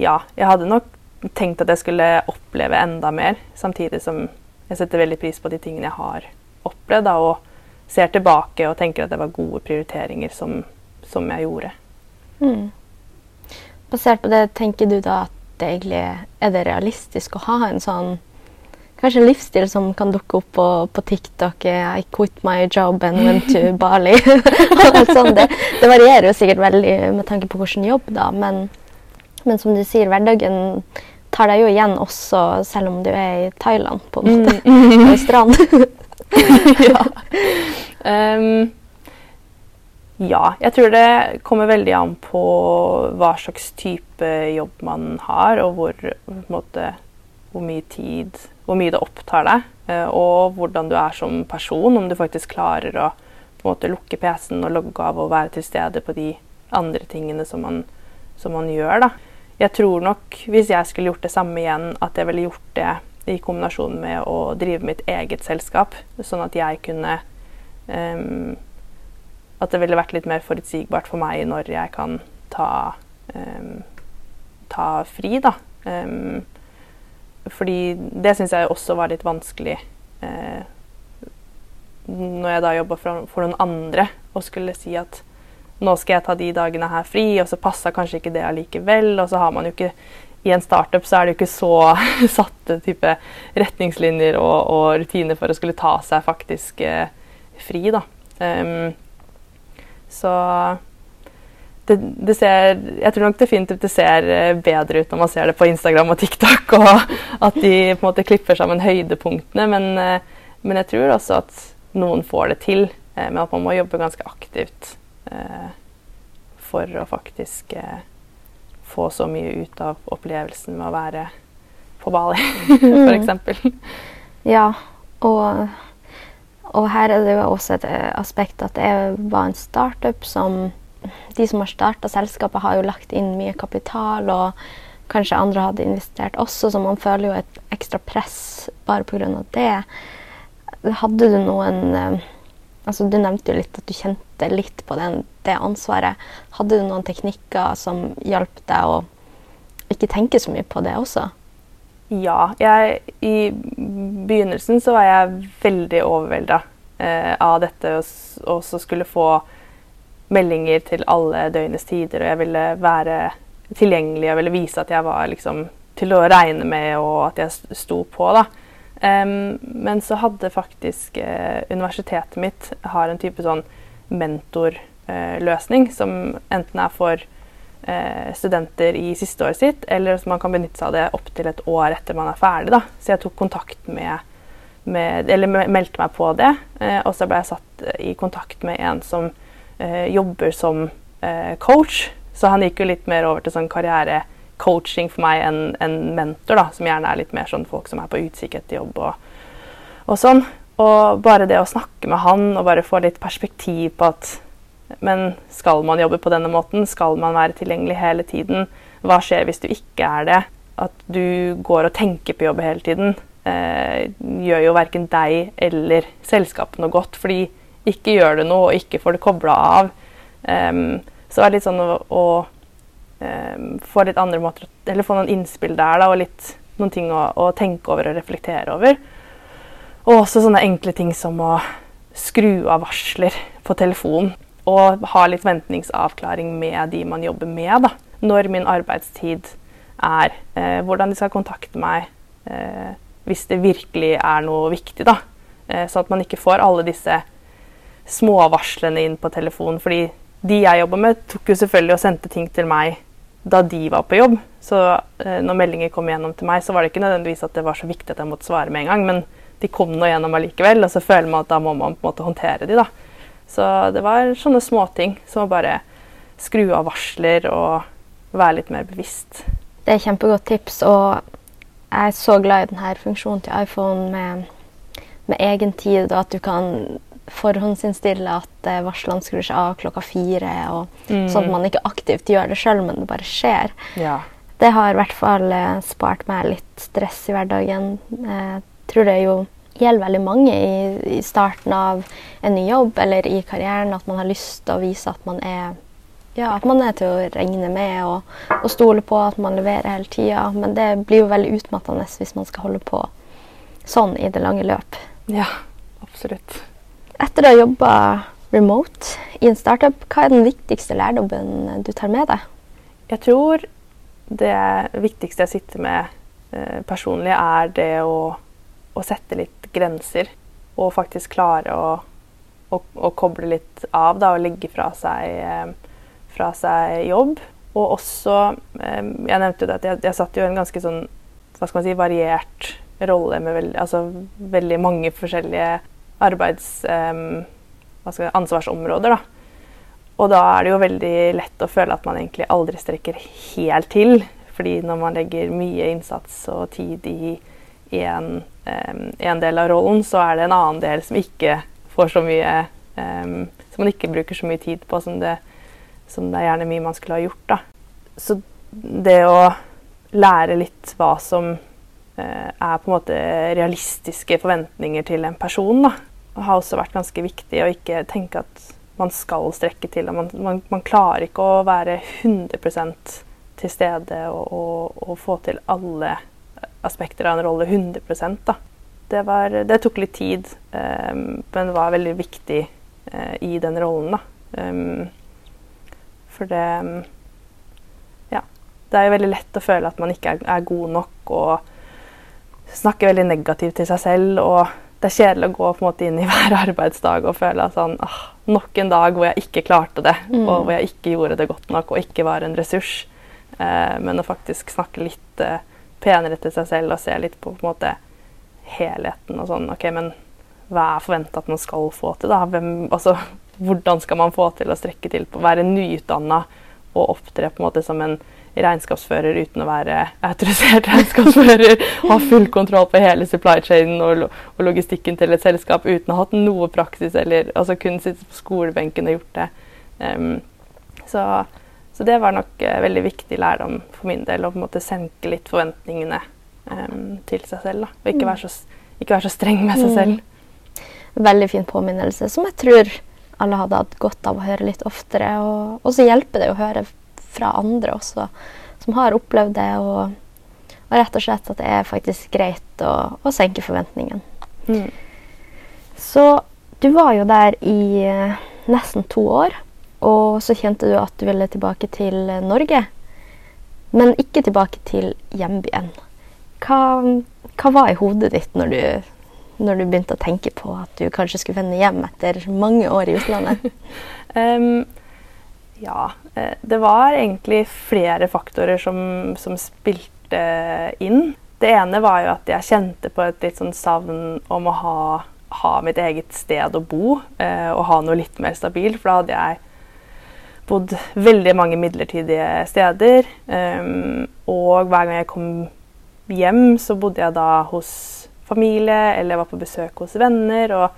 ja, jeg hadde nok tenkt at jeg skulle oppleve enda mer, samtidig som jeg setter veldig pris på de tingene jeg har opplevd. Da, og ser tilbake og tenker at det var gode prioriteringer som, som jeg gjorde. Mm. Basert på det, tenker du da at det egentlig er det realistisk å ha en sånn Kanskje en livsstil som kan dukke opp på, på TikTok. I quit my job and went to Bali. sånn, det, det, varierer jo sikkert veldig med tanke på hvilken jobb, da. Men, men, som du sier, hverdagen tar deg jo igjen også selv om du er i Thailand, på en måte. Mm. På strand. ja. Um, ja. Jeg tror det kommer veldig an på hva slags type jobb man har, og hvor, måte, hvor mye tid Hvor mye det opptar deg, uh, og hvordan du er som person. Om du faktisk klarer å måte, lukke PC-en og logge av og være til stede på de andre tingene som man, som man gjør. Da. Jeg tror nok, hvis jeg skulle gjort det samme igjen, at jeg ville gjort det i kombinasjon med å drive mitt eget selskap, sånn at jeg kunne um, At det ville vært litt mer forutsigbart for meg når jeg kan ta um, ta fri, da. Um, fordi det syns jeg også var litt vanskelig uh, når jeg da jobba for, for, noen andre og skulle si at nå skal jeg ta de dagene her fri, og så passa kanskje ikke det allikevel. Og så har man jo ikke I en startup så er det jo ikke så satte type retningslinjer og, og, rutiner for å skulle ta seg faktisk uh, fri, da. Um, så det, det, ser Jeg tror nok definitivt det ser eh, bedre ut når man ser det på Instagram og TikTok, og at de på en måte klipper sammen høydepunktene. Men, eh, men jeg tror også at noen får det til, med men at man må jobbe ganske aktivt for å faktisk få så mye ut av opplevelsen med å være på Bali, f.eks. Mm. Ja, og, og, her er det jo også et aspekt at det var en startup som de som har starta selskapet, har jo lagt inn mye kapital, og kanskje andre hadde investert også, så man føler jo et ekstra press bare pga. det. Hadde du noen eh, altså Du nevnte jo litt at du kjente litt på den, det ansvaret. Hadde du noen teknikker som hjalp deg å ikke tenke så mye på det også? Ja. Jeg, I begynnelsen så var jeg veldig overvelda eh, av dette og så skulle få meldinger til alle døgnets tider, og jeg ville være tilgjengelig og ville vise at jeg var liksom, til å regne med, og at jeg sto på. da. Um, men så hadde faktisk eh, universitetet mitt har en type sånn mentorløsning, eh, som enten er for studenter i siste året sitt, eller så man kan benytte seg av det opptil et år etter man er ferdig. Da. Så jeg tok kontakt med, med eller meldte meg på det, og så ble jeg satt i kontakt med en som eh, jobber som eh, coach. Så han gikk jo litt mer over til sånn karrierecoaching for meg enn en mentor, da, som gjerne er litt mer sånn folk som er på utkikk etter jobb og, og sånn. Og bare det å snakke med han og bare få litt perspektiv på at Men skal man jobbe på denne måten? Skal man være tilgjengelig hele tiden? Hva skjer hvis du ikke er det? At du går og tenker på jobb hele tiden, eh, gjør jo verken deg eller selskapet noe godt. fordi ikke gjør det noe og ikke får det kobla av. Um, så er det litt sånn å, å um, få litt andre måter Eller få noen innspill der, da, og litt, noen ting å, å, tenke over og reflektere over. Og også sånne enkle ting som å skru av varsler på telefonen. Og ha litt ventningsavklaring med de man jobber med. da. Når min arbeidstid er, eh, hvordan de skal kontakte meg eh, hvis det virkelig er noe viktig. da. Eh, sånn at man ikke får alle disse småvarslene inn på telefonen. Fordi de jeg jobber med, tok jo selvfølgelig og sendte ting til meg da de var på jobb. Så eh, når meldinger kom gjennom til meg, så var det ikke nødvendigvis at det var så viktig at jeg måtte svare med en gang, men de kom nå gjennom allikevel, og så føler man at da må man på en måte håndtere de da. Så det var sånne småting som å bare skru av varsler og være litt mer bevisst. Det er kjempegodt tips, og jeg er så glad i denne funksjonen til iPhone med, med egen tid, og at du kan forhåndsinnstille at eh, varslene skrur seg av klokka fire. Og, mm. Sånn at man ikke aktivt gjør det sjøl, men det bare skjer. Ja. Det har i hvert fall eh, spart meg litt stress i hverdagen. Jeg tror det er jo gjelder veldig mange i, i, starten av en ny jobb eller i karrieren at man har lyst til å vise at man er ja, at man er til å regne med og, og stole på at man leverer hele tida. Men det blir jo veldig utmattende hvis man skal holde på sånn i det lange løp. Ja, absolutt. Etter å ha jobba remote i en startup, hva er den viktigste lærdommen du tar med deg? Jeg tror det viktigste jeg sitter med eh, personlig, er det å, å, sette litt grenser. Og faktisk klare å, å, å koble litt av da, og legge fra seg, eh, fra seg jobb. Og også eh, Jeg nevnte jo at jeg, jeg satt jo en ganske sånn hva skal man si, variert rolle med veld, altså, veldig mange forskjellige arbeids... Um, jeg, ansvarsområder. Da. Og da er det jo veldig lett å føle at man egentlig aldri strekker helt til. Fordi når man legger mye innsats og tid i um, en del av rollen, så er det en annen del som ikke får så mye um, Som man ikke bruker så mye tid på som det, som det er gjerne mye man skulle ha gjort. Da. Så det å lære litt hva som uh, er på en måte realistiske forventninger til en person, da, har også vært ganske viktig å ikke tenke at man skal strekke til. Man, man, man klarer ikke å være 100 til stede og, og, og, få til alle aspekter av en rolle 100 da. Det, var, det tok litt tid, um, men var veldig viktig uh, i den rollen. da. Um, for det Ja. Det er jo veldig lett å føle at man ikke er, er god nok og snakker veldig negativt til seg selv. og det er kjedelig å gå på en måte inn i hver arbeidsdag og føle sånn, ah, nok en dag hvor jeg ikke klarte det, mm. og hvor jeg ikke gjorde det godt nok og ikke var en ressurs. Eh, men å faktisk snakke litt eh, penere til seg selv og se litt på, på måte helheten og sånn OK, men hva er forventa at man skal få til, da? Hvem, altså, hvordan skal man få til å strekke til på å være nyutdanna og opptre på en måte som en regnskapsfører uten å være autorisert regnskapsfører. Ha full kontroll på hele supply chainen og, og, logistikken til et selskap uten å ha hatt noe praksis eller altså kun sitte på skolebenken og gjort det. Um, så, så, det var nok uh, veldig viktig lærdom for min del å på en måte senke litt forventningene um, til seg selv. Da. Og ikke være, så, ikke være, så, streng med seg selv. Mm. Veldig fin påminnelse som jeg tror alle hadde hatt godt av å høre litt oftere. Og så hjelper det å høre fra andre også, som har opplevd det. Og, og rett og slett at det er faktisk greit å, å senke forventningene. Mm. Så du var jo der i eh, nesten to år, og så kjente du at du ville tilbake til Norge. Men ikke tilbake til hjembyen. Hva, hva var i hodet ditt når du, når du begynte å tenke på at du kanskje skulle vende hjem etter mange år i utlandet? um, Ja, eh, det var egentlig flere faktorer som, som, spilte inn. Det ene var jo at jeg kjente på et litt sånn savn om å ha, ha mitt eget sted å bo. Eh, og ha noe litt mer stabilt, for da hadde jeg bodd veldig mange midlertidige steder. Um, og hver gang jeg kom hjem, så bodde jeg da hos familie eller var på besøk hos venner. Og,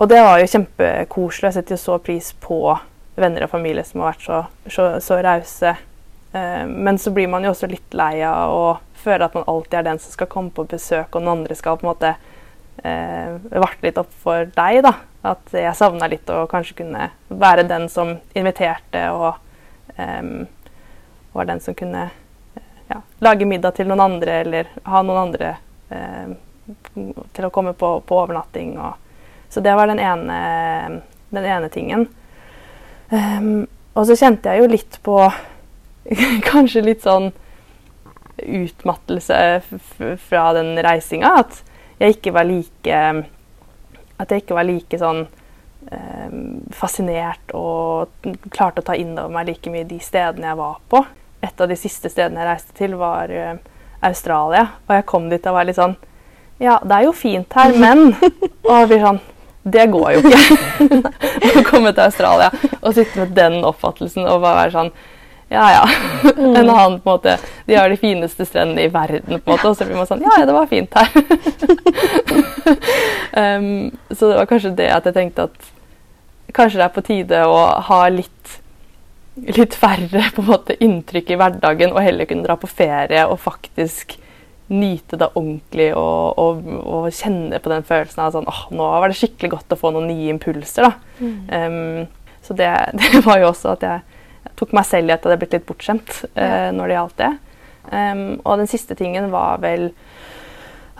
og det var jo kjempekoselig. Jeg setter jo så pris på venner og familie som har vært så, så, så rause. Eh, men så blir man jo også litt lei av å føle at man alltid er den som skal komme på besøk, og den andre skal på en måte eh, varte litt opp for deg. da. At jeg savna litt å kanskje kunne være den som inviterte, og um, var den som kunne ja, lage middag til noen andre, eller ha noen andre um, til å komme på, på overnatting. Og, så det var den ene, den ene tingen. Um, og så kjente jeg jo litt på kanskje litt sånn utmattelse fra den reisinga. At jeg ikke var like At jeg ikke var like sånn eh, fascinert og klarte å ta inn over meg like mye de stedene jeg var på. Et av de siste stedene jeg reiste til, var eh, Australia. Og jeg kom dit og var litt sånn Ja, det er jo fint her, men Og jeg blir sånn det går jo ikke å komme til Australia og sitte med den oppfattelsen og bare være sånn Ja, ja. Mm. En annen på en måte De har de fineste strendene i verden, på en måte, og så blir man sånn Ja, ja, det var fint her. um, så det var kanskje det at jeg tenkte at kanskje det er på tide å ha litt litt færre på en måte inntrykk i hverdagen og heller kunne dra på ferie og faktisk nyte det ordentlig og, og, og, kjenne på den følelsen av sånn åh, nå var det skikkelig godt å få noen nye impulser. da. Mm. Um, så det, det, var jo også at jeg, tok meg selv i at jeg hadde blitt litt bortskjemt uh, når det gjaldt det. Um, og den siste tingen var vel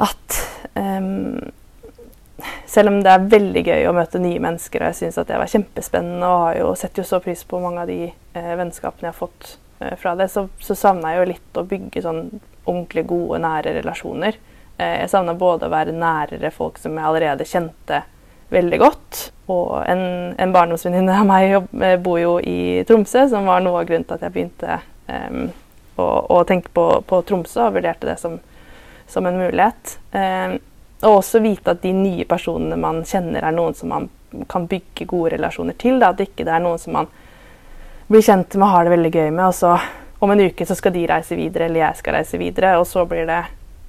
at um, selv om det er veldig gøy å møte nye mennesker, og jeg syns det var kjempespennende og har jo setter jo så pris på mange av de eh, vennskapene jeg har fått eh, fra det, så, så savna jeg jo litt å bygge sånn ordentlig gode, nære relasjoner. Eh, jeg savna både å være nærere folk som jeg allerede kjente veldig godt. Og en, en barndomsvenninne av meg eh, bor jo i Tromsø, som var noe av grunnen til at jeg begynte um, å, å, tenke på, på, Tromsø og vurderte det som, som en mulighet. Um, og også vite at de nye personene man kjenner, er noen som man kan bygge gode relasjoner til. Da. At ikke er noen som man blir kjent med og har det veldig gøy med, og så om en uke så skal de reise videre, eller jeg skal reise videre. Og så blir det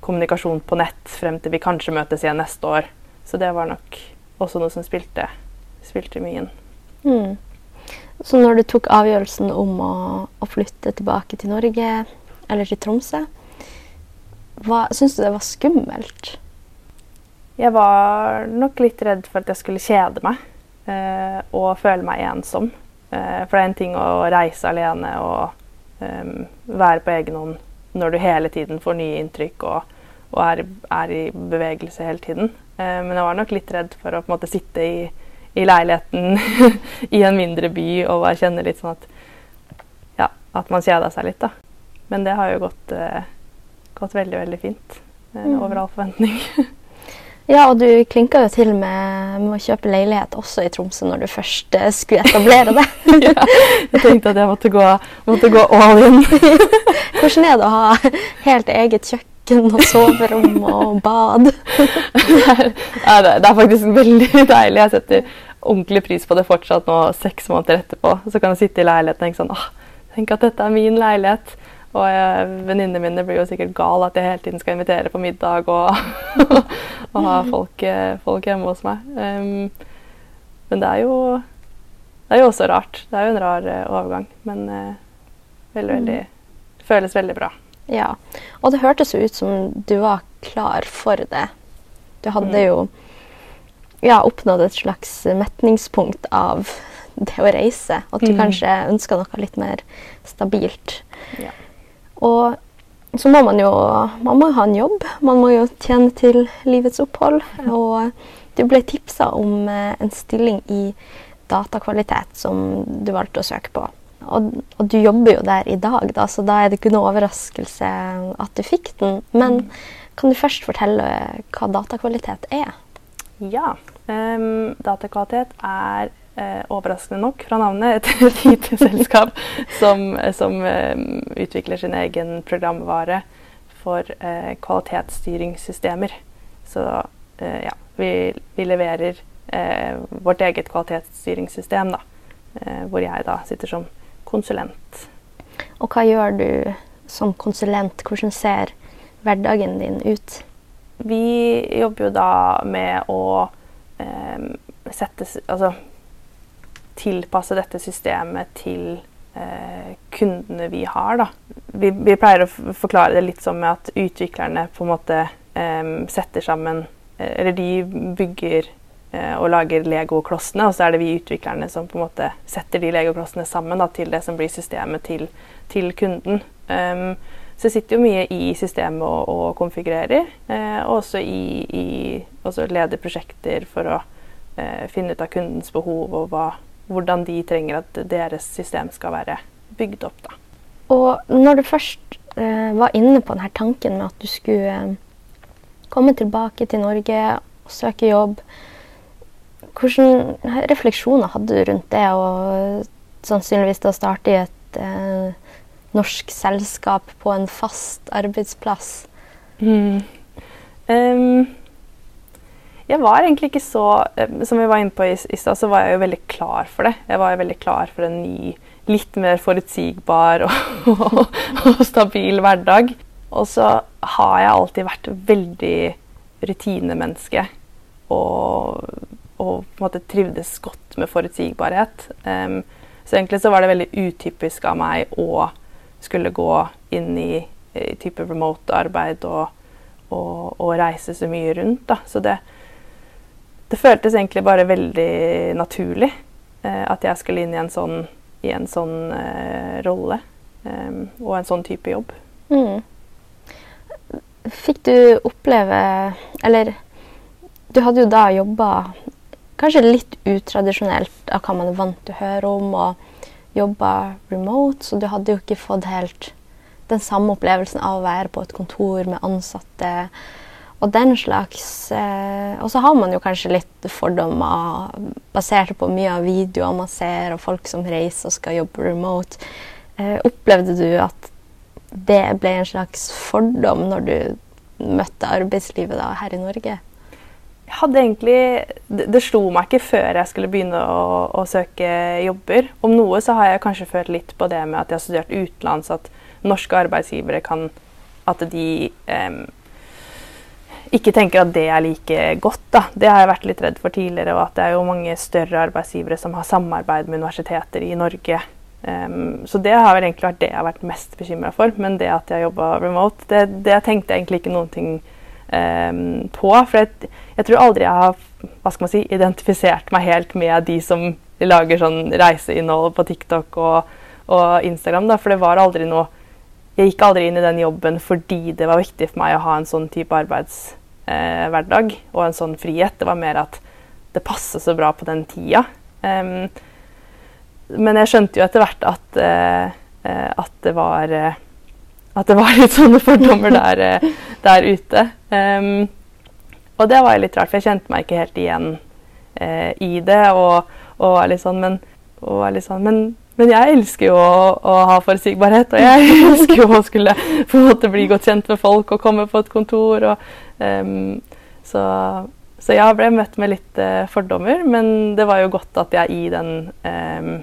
kommunikasjon på nett frem til vi kanskje møtes igjen neste år. Så det var nok også noe som spilte, spilte mye inn. Mm. Så når du tok avgjørelsen om å, å, flytte tilbake til Norge, eller til Tromsø, syns du det var skummelt? Jeg var nok litt redd for at jeg skulle kjede meg. eh, og føle meg ensom. Eh, for det er en ting å reise alene og eh, være på egen hånd når du hele tiden får nye inntrykk og, og er, er, i bevegelse hele tiden. Eh, men jeg var nok litt redd for å på en måte sitte i, i leiligheten i en mindre by og bare kjenne litt sånn at ja, at man kjeda seg litt. da. Men det har jo gått, eh, gått veldig, veldig fint. Eh, Mm. Over all forventning. Ja, og du klinka jo til med, med å kjøpe leilighet også i Tromsø når du først skulle etablere det. ja, jeg tenkte at jeg måtte gå, måtte gå all in. Hvordan er det å ha helt eget kjøkken og soverom og bad? det, det, det er faktisk veldig deilig. Jeg setter ordentlig pris på det fortsatt nå, seks måneder etterpå. Så kan jeg sitte i leiligheten og tenke sånn åh, tenk at dette er min leilighet. Og venninnene mine blir jo sikkert gal at jeg hele tiden skal invitere på middag og, og ha folk, eh, folk hjemme hos meg. Um, men det er jo det er jo også rart. Det er jo en rar eh, overgang, men uh, veldig, veldig Det føles veldig bra. Ja, og det hørtes jo ut som du var klar for det. Du hadde Mm. jo ja, oppnådd et slags metningspunkt av det å reise. At du Mm. kanskje ønska noe litt mer stabilt. Ja. Og så må man jo man må ha en jobb. Man må jo tjene til livets opphold. Og du ble tipsa om eh, en stilling i datakvalitet som du valgte å søke på. Og, og du jobber jo der i dag, da, så da er det ikke noe overraskelse at du fikk den. Men kan du først fortelle hva datakvalitet er? Ja. Um, datakvalitet er uh, overraskende nok fra navnet et lite selskap som, som um, utvikler sin egen programvare for uh, kvalitetsstyringssystemer. Så uh, ja, vi, vi leverer vårt eget kvalitetsstyringssystem, da, hvor jeg da sitter som konsulent. Og hva gjør du som konsulent? Hvordan ser hverdagen din ut? Vi jobber jo da med å eh, sette Altså tilpasse dette systemet til eh, kundene vi har, da. Vi, vi pleier å forklare det litt som med at utviklerne på en måte eh, setter sammen eh, Eller de bygger og lager legoklossene, og så er det vi utviklerne som på en måte setter de legoklossene sammen da, til det som blir systemet til, til kunden. Um, så jeg sitter jo mye i systemet og, og konfigurerer, eh, og også, i, i, leder prosjekter for å eh, finne ut av kundens behov og hva, hvordan de trenger at deres system skal være bygd opp. Da. Og når du først eh, var inne på denne tanken med at du skulle eh, komme tilbake til Norge og søke jobb, hvilke refleksjoner hadde du rundt det, og sannsynligvis da starte i et eh, norsk selskap på en fast arbeidsplass? Mm. Um, jeg var egentlig ikke så Som vi var inne på i, i stad, så var jeg jo veldig klar for det. Jeg var jo veldig klar for en ny, litt mer forutsigbar og, og, og stabil hverdag. Og så har jeg alltid vært veldig rutinemenneske. Og, og på en måte trivdes godt med forutsigbarhet. Um, så egentlig så var det veldig utypisk av meg å skulle gå inn i, i type remote-arbeid og, og, og reise så mye rundt. Da. Så det, det føltes egentlig bare veldig naturlig eh, at jeg skulle inn i en sånn, i en sånn eh, rolle eh, og en sånn type jobb. Mm. Fikk du oppleve Eller du hadde jo da jobba kanskje litt utradisjonelt av hva man er vant til å høre om, og jobba remote, så du hadde jo ikke fått helt den samme opplevelsen av å være på et kontor med ansatte og den slags. Eh, og så har man jo kanskje litt fordommer basert på mye av videoer man ser, og folk som reiser og skal jobbe remote. Eh, opplevde du at det ble en slags fordom når du møtte arbeidslivet da, her i Norge? Hadde egentlig, det, det slo meg ikke før jeg skulle begynne å, å, søke jobber. Om noe så har jeg kanskje følt litt på det med at jeg har studert utenlands, at norske arbeidsgivere kan At de em, ikke tenker at det er like godt. Da. Det har jeg vært litt redd for tidligere. Og at det er jo mange større arbeidsgivere som har samarbeid med universiteter i Norge. Um, så det har vel egentlig vært det jeg har vært mest bekymra for. Men det at jeg jobba remote, det, det tenkte jeg egentlig ikke noen ting um, på. For jeg, jeg, tror aldri jeg har hva skal man si, identifisert meg helt med de som lager sånn reiseinnhold på TikTok og, og Instagram. Da, for det var aldri noe Jeg gikk aldri inn i den jobben fordi det var viktig for meg å ha en sånn type arbeidshverdag eh, og en sånn frihet. Det var mer at det passet så bra på den tida. Um, men jeg skjønte jo etter hvert at, uh, at det var uh, at det var litt sånne fordommer der, uh, der ute. Um, og det var litt rart, for jeg kjente meg ikke helt igjen i det. Og, og litt sånn, men, og litt sånn, men, men jeg elsker jo å, å, ha forutsigbarhet, og jeg elsker jo å skulle på en måte bli godt kjent med folk og komme på et kontor. Og, um, så så jeg ble møtt med litt eh, fordommer, men det var jo godt at jeg i den, um,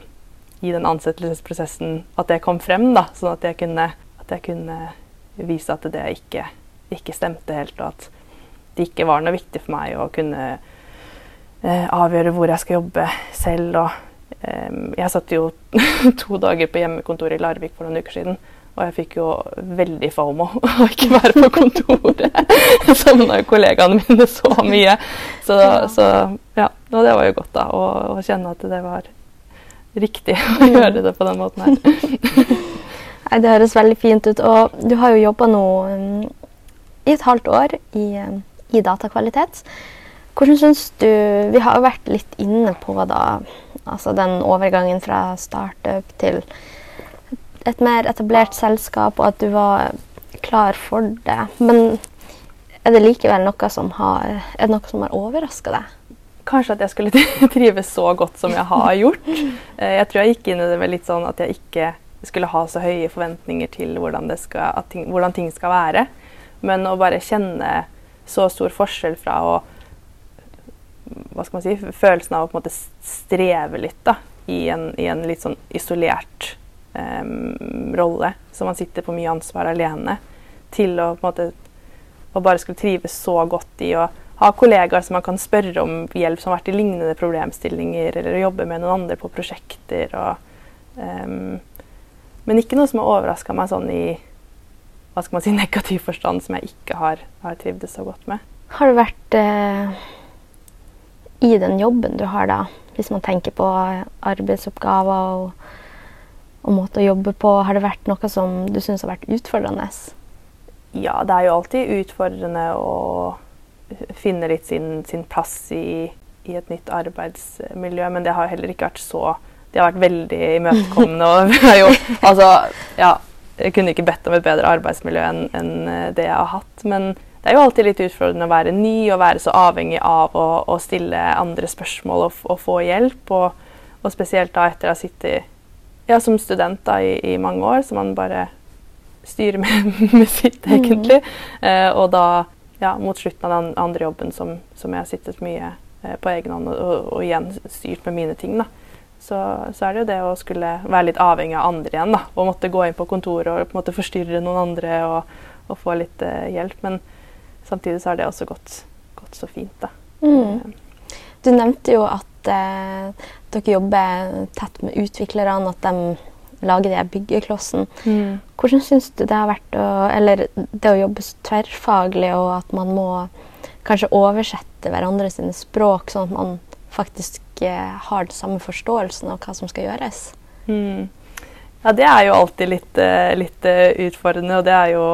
i den ansettelsesprosessen at det kom frem, da, sånn at jeg kunne, at jeg kunne vise at det ikke, ikke, stemte helt, og at det ikke var noe viktig for meg å kunne eh, avgjøre hvor jeg skal jobbe selv. Og, eh, jeg satt jo to dager på hjemmekontoret i Larvik for noen uker siden. Og jeg fikk jo veldig fomo å ikke være på kontoret. Savna jo kollegaene mine så mye. Så, så, ja. Og det var jo godt, da. Å, å kjenne at det var riktig å mm. gjøre det på den måten her. det høres veldig fint ut. Og du har jo jobba nå um, i et halvt år i, um, i datakvalitet. Hvordan syns du Vi har jo vært litt inne på da, altså den overgangen fra startup til et mer etablert selskap, og at du var klar for det. Men er det likevel noe som har, er noe som har overraska deg? Kanskje at jeg skulle trives så godt som jeg har gjort. Eh, jeg tror jeg gikk inn i det litt sånn at jeg ikke skulle ha så høye forventninger til hvordan, skal, ting, hvordan ting skal være. Men å bare kjenne så stor forskjell fra å hva skal man si, Følelsen av å på en måte streve litt da, i en, i en litt sånn isolert um, rolle, så man sitter på mye ansvar alene, til å på en måte å bare skulle trives så godt i å ha kollegaer som man kan spørre om hjelp, som har vært i lignende problemstillinger, eller å jobbe med noen andre på prosjekter. Og, um, men ikke noe som har overraska meg sånn i hva skal man si, negativ forstand, som jeg ikke har, har trivdes så godt med. Har du vært eh, i den jobben du har, da, hvis man tenker på arbeidsoppgaver og og måte å jobbe på? Har det vært noe som du syns har vært utfordrende? Ja, det er jo alltid utfordrende å finne litt sin, sin plass i, i, et nytt arbeidsmiljø, men det har heller ikke vært så De har vært veldig imøtekommende. og jo, altså, ja, Jeg kunne ikke bedt om et bedre arbeidsmiljø enn en det jeg har hatt. Men det er jo alltid litt utfordrende å være ny og være så avhengig av å, å stille andre spørsmål og, og få hjelp. Og, og, spesielt da etter å ha sittet ja, som student da, i, i, mange år, så man bare styrer med, med sitt, mm. egentlig. Mm. Eh, og da, ja, mot slutten av den andre jobben som, som jeg har sittet mye eh, på egen hånd og, og, igjen styrt med mine ting, da. Så, så, er det jo det å skulle være litt avhengig av andre igjen. da, Og måtte gå inn på kontoret og på en måte forstyrre noen andre og, og få litt uh, hjelp. Men samtidig så har det også gått, gått så fint, da. Mm. Du nevnte jo at eh, dere jobber tett med utviklerne, at de lager de byggeklossen. Mm. Hvordan syns du det har vært å, eller det å jobbe så tverrfaglig, og at man må kanskje oversette hverandres språk, sånn at man faktisk eh, har den samme forståelsen av hva som skal gjøres? Mm. Ja, det er jo alltid litt, uh, litt uh, utfordrende, og det er jo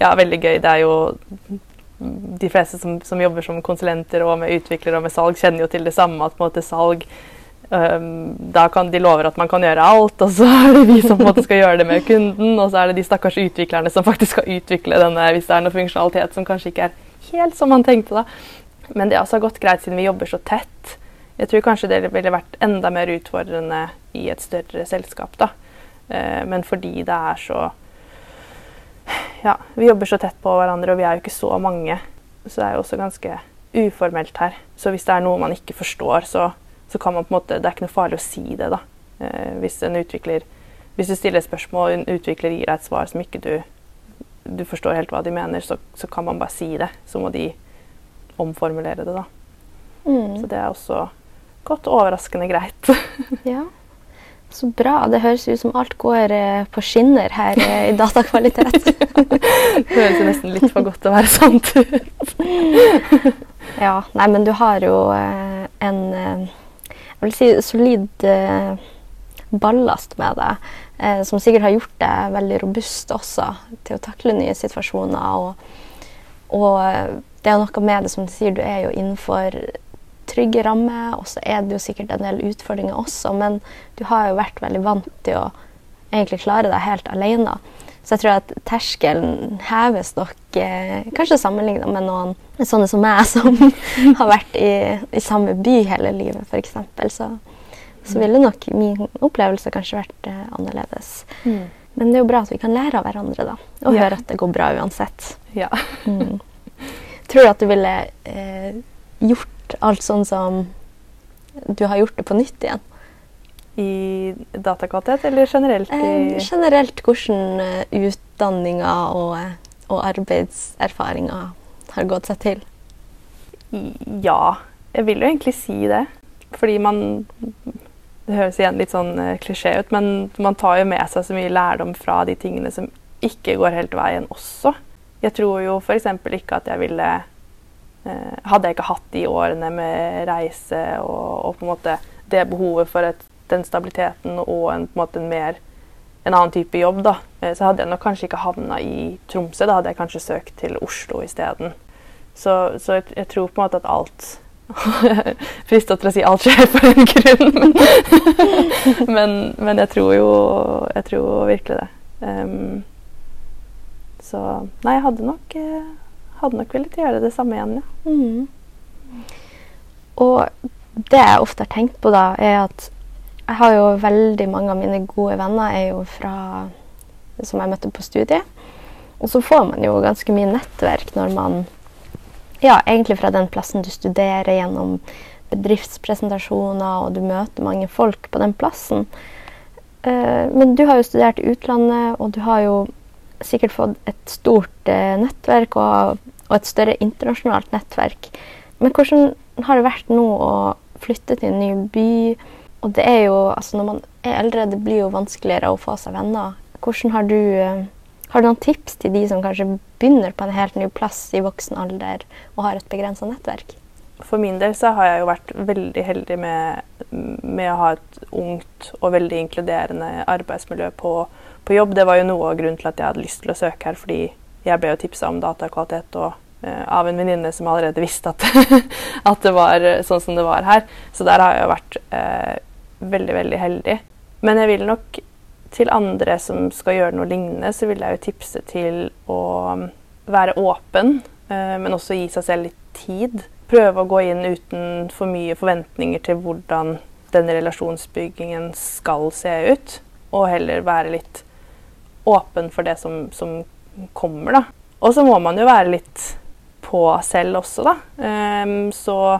ja, veldig gøy. Det er jo de fleste som, som, jobber som konsulenter og med utviklere og med salg, kjenner jo til det samme. At på en måte salg Um, da kan de lover at man kan gjøre alt, og så er det vi som på en måte skal gjøre det med kunden. Og så er det de stakkars utviklerne som faktisk skal utvikle denne hvis det er noe funksjonalitet som kanskje ikke er helt som man tenkte. da. Men det har gått greit siden vi jobber så tett. Jeg tror kanskje det ville vært enda mer utfordrende i et større selskap. da. Uh, men fordi det er så Ja, vi jobber så tett på hverandre, og vi er jo ikke så mange. Så det er jo også ganske uformelt her. Så hvis det er noe man ikke forstår, så så kan man på en måte, det er ikke noe farlig å si det. da. Eh, hvis en utvikler hvis du stiller et spørsmål og en utvikler gir deg et svar som ikke du, du forstår helt hva de mener, så, så, kan man bare si det. Så må de omformulere det, da. Mm. Så det er også og overraskende greit. ja. Så bra. Det høres ut som alt går eh, på skinner her eh, i datakvalitet. Det høres nesten litt for godt til å være sant ut. ja, nei, men du har jo eh, en Jeg vil si solid ballast med deg, som sikkert har gjort deg veldig robust også til å takle nye situasjoner. Og, og det er noe med det som du sier, du er jo innenfor trygge rammer, og så er det jo sikkert en del utfordringer også, men du har jo vært veldig vant til å egentlig klare deg helt alene. Så jeg tror at terskelen heves nok eh, kanskje sammenlignet med noen sånne som meg, som har vært i, i samme by hele livet, f.eks. Så, så ville nok min opplevelse kanskje vært eh, annerledes. Mm. Men det er jo bra at vi kan lære av hverandre, da. Og Ja. høre at det går bra uansett. Ja. Mm. Tror du at du ville eh, gjort alt sånn som du har gjort det på nytt igjen? I datakvalitet eller generelt? Eh, generelt hvordan eh, utdanninga og, eh, og arbeidserfaringa har gått seg til. ja, jeg vil jo egentlig si det. Fordi man Det høres igjen litt sånn eh, klisjé ut, men man tar jo med seg så mye lærdom fra de tingene som ikke går helt veien også. Jeg tror jo f.eks. ikke at jeg ville Hadde jeg ikke hatt de årene med reise og, og det behovet for et, den stabiliteten og en, en en mer en annen type jobb, da, eh, så hadde jeg nok kanskje ikke havna i Tromsø. Da hadde jeg kanskje søkt til Oslo isteden. Så, så jeg, jeg tror på en måte at alt Frista til å si alt skjer for en grunn, men, men jeg tror jo Jeg tror virkelig det. Um, så Nei, jeg hadde nok eh, Hadde nok villet gjøre det samme igjen, ja. Mm. Og det jeg ofte har tenkt på, da, er at jeg har jo veldig mange av mine gode venner er jo fra som jeg møtte på studiet. Og så får man jo ganske mye nettverk når man Ja, egentlig fra den plassen du studerer, gjennom bedriftspresentasjoner, og du møter mange folk på den plassen. Eh, men du har jo studert i utlandet, og du har jo sikkert fått et stort eh, nettverk og, og et større internasjonalt nettverk. Men hvordan har det vært nå å flytte til en ny by? Og det er jo, altså når man er eldre, det blir jo vanskeligere å få seg venner. Hvordan har du, eh, har du noen tips til de som kanskje begynner på en helt ny plass i voksen alder og har et begrensa nettverk? For min del så har jeg jo vært veldig heldig med, med å ha et ungt og veldig inkluderende arbeidsmiljø på, på jobb. Det var jo noe av grunnen til at jeg hadde lyst til å søke her, fordi jeg ble jo tipsa om datakvalitet og, uh, av en venninne som allerede visste at, at det var sånn som det var her. Så der har jeg jo vært uh, veldig, veldig heldig. Men jeg vil nok til andre som skal gjøre noe lignende, så vil jeg jo tipse til å være åpen, uh, men også gi seg selv litt tid. Prøve å gå inn uten for mye forventninger til hvordan den relasjonsbyggingen skal se ut, og heller være litt åpen for det som, som kommer, da. Og så må man jo være litt på selv også, da. Um, så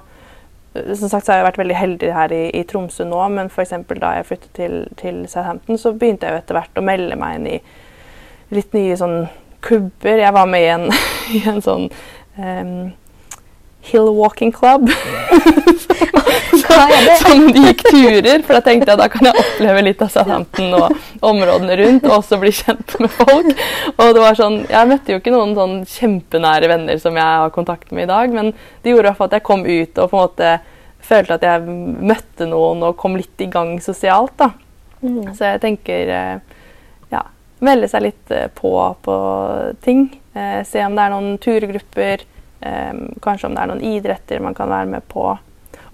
som sagt så har jeg vært veldig heldig her i, i Tromsø nå, men f.eks. da jeg flyttet til, til Southampton, så begynte jeg jo etter hvert å melde meg inn i litt nye sånn klubber. Jeg var med i en, i en sånn um, hill walking club. som de gikk turer, for da tenkte jeg da kan jeg oppleve litt av Southampton og områdene rundt, og også bli kjent med folk. Og det var sånn, Jeg møtte jo ikke noen sånn kjempenære venner som jeg har kontakt med i dag, men det gjorde i hvert fall at jeg kom ut og på en måte følte at jeg møtte noen og kom litt i gang sosialt. da. Mm. Så jeg tenker eh, ja, melde seg litt eh, på på ting. Eh, se om det er noen turgrupper, kanskje om det er noen idretter man kan være med på.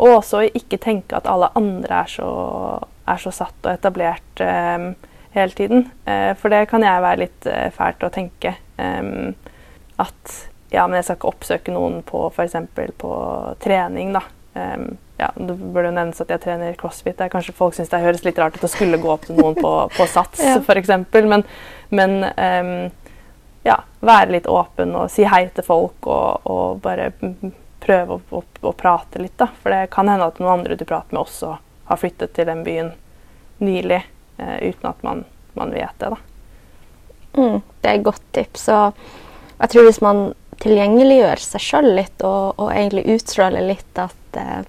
Og også ikke tenke at alle andre er så, er så satt og etablert eh, hele tiden. Eh, for det kan jeg være litt eh, fælt å tenke. eh, at ja, men jeg skal ikke oppsøke noen på f.eks. på trening, da. Um, ja, Det burde jo nevnes at jeg trener crossfit. Det er kanskje Folk syns det høres litt rart ut å skulle gå opp til noen på, på Sats Ja. f.eks. Men, men um, ja, være litt åpen og si hei til folk og, og bare mm, prøve å, å, å prate litt. da. For det kan hende at noen andre du prater med, også har flyttet til den byen nylig eh, uten at man, man vet det. da. Mm, det er et godt tips. Og jeg tror hvis man tilgjengeliggjør seg sjøl litt, og, og egentlig utstråler litt at eh,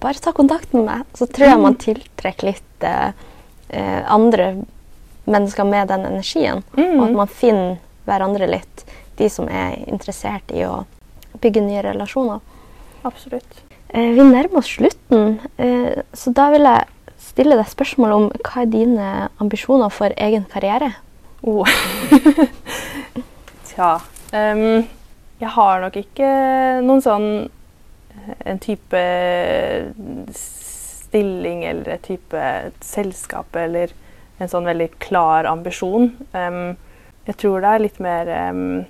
Bare ta kontakt med meg, så tror jeg man tiltrekker litt eh, eh, andre mennesker med den energien. Og at man finner hverandre litt, de som er interessert i å bygge nye relasjoner. Absolutt. Eh, vi nærmer oss slutten, eh, så da vil jeg stille deg spørsmål om hva er dine ambisjoner for egen karriere? Oh. Tja um, Jeg har nok ikke noen sånn En type stilling eller et type selskap eller en sånn veldig klar ambisjon. Ehm, jeg tror det er litt mer um,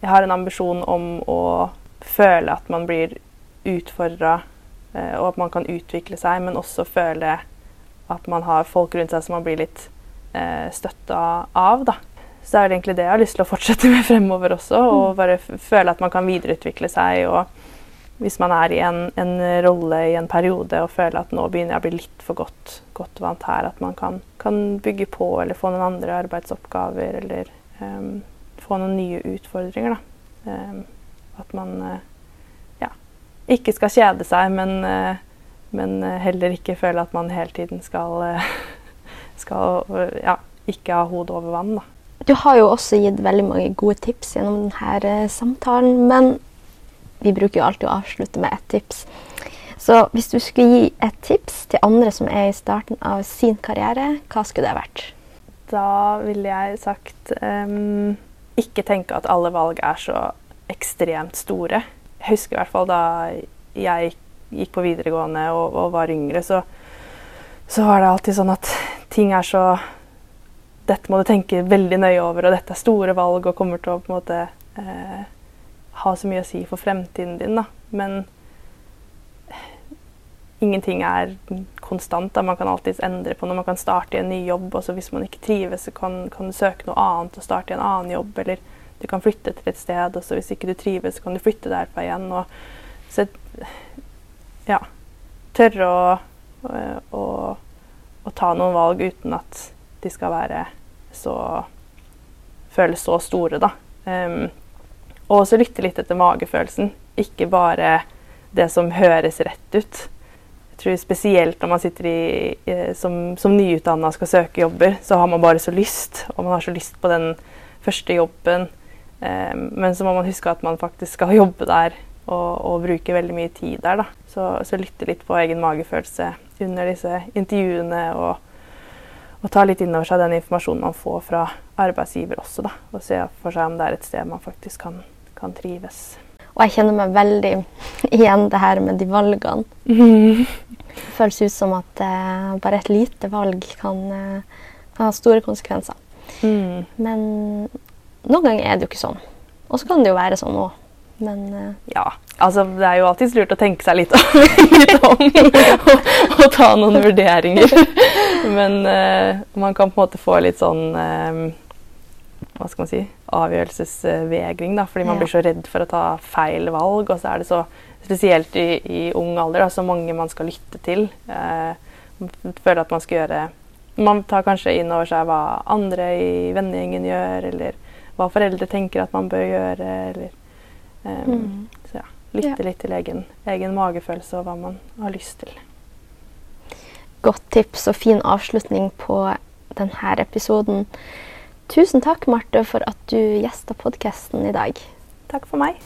Jeg har en ambisjon om å føle at man blir utfordra, uh, og at man kan utvikle seg, men også føle at man har folk rundt seg som man blir litt uh, støtta av. Da. Så det er egentlig det jeg har lyst til å fortsette med fremover også. Og bare føle at man kan videreutvikle seg. Og hvis man er i en, en rolle i en periode og føler at nå begynner jeg å bli litt for godt, godt vant her, at man kan, kan bygge på eller få noen andre arbeidsoppgaver eller em, få noen nye utfordringer. Da. At man eh, ja, ikke skal kjede seg, men, eh, men eh, heller ikke føle at man hele tiden skal, skal ja, ikke ha hodet over vann. Da. Du har jo også gitt veldig mange gode tips gjennom denne samtalen, men vi bruker jo alltid å avslutte med ett tips. Så hvis du skulle gi et tips til andre som er i starten av sin karriere, hva skulle det vært? Da ville jeg sagt um, ikke tenke at alle valg er så ekstremt store. Jeg husker i hvert fall da jeg gikk på videregående og, og var yngre, så, så var det alltid sånn at ting er så Dette må du tenke veldig nøye over, og dette er store valg og kommer til å på en måte eh, ha så mye å si for fremtiden din. Da. Men ingenting er konstant. Da. Man kan alltids endre på noe. Man kan starte i en ny jobb. og Hvis man ikke trives, så kan, kan du søke noe annet og starte i en annen jobb. Eller du kan flytte til et sted, og så hvis ikke du trives, så kan du flytte derfra igjen. Og, så ja. Tørre å, å, å ta noen valg uten at de skal være så føles så store, da. Um, og også lytte litt etter magefølelsen. Ikke bare det som høres rett ut. Jeg tror Spesielt når man sitter i, eh, som, som nyutdanna skal søke jobber, så har man bare så lyst. Og man har så lyst på den første jobben. Eh, men så må man huske at man faktisk skal jobbe der og, og bruke veldig mye tid der. Da. Så, så lytte litt på egen magefølelse under disse intervjuene. og og ta litt inn over seg den informasjonen man får fra arbeidsgiver også. Da, og se for seg om det er et sted man faktisk kan, kan trives. Og jeg kjenner meg veldig igjen det her med de valgene. Det føles ut som at eh, bare et lite valg kan, eh, kan ha store konsekvenser. Mm. Men noen ganger er det jo ikke sånn. Og så kan det jo være sånn òg. Men eh, Ja, altså det er jo alltids lurt å tenke seg litt, litt om og, og ta noen vurderinger. Men eh, man kan på en måte få litt sånn eh, Hva skal man si avgjørelsesvegring, da, fordi man blir så redd for å ta feil valg. Og så er det så spesielt i, i ung alder da, så mange man skal lytte til. Eh, man føler at man skal gjøre Man tar kanskje inn over seg hva andre i vennegjengen gjør, eller hva foreldre tenker at man bør gjøre, eller eh, Mm. Så ja, lytte Ja. litt til egen, egen magefølelse og hva man har lyst til. godt tips og fin avslutning på denne episoden. Tusen takk, Marte, for at du gjesta podkasten i dag. Takk for meg.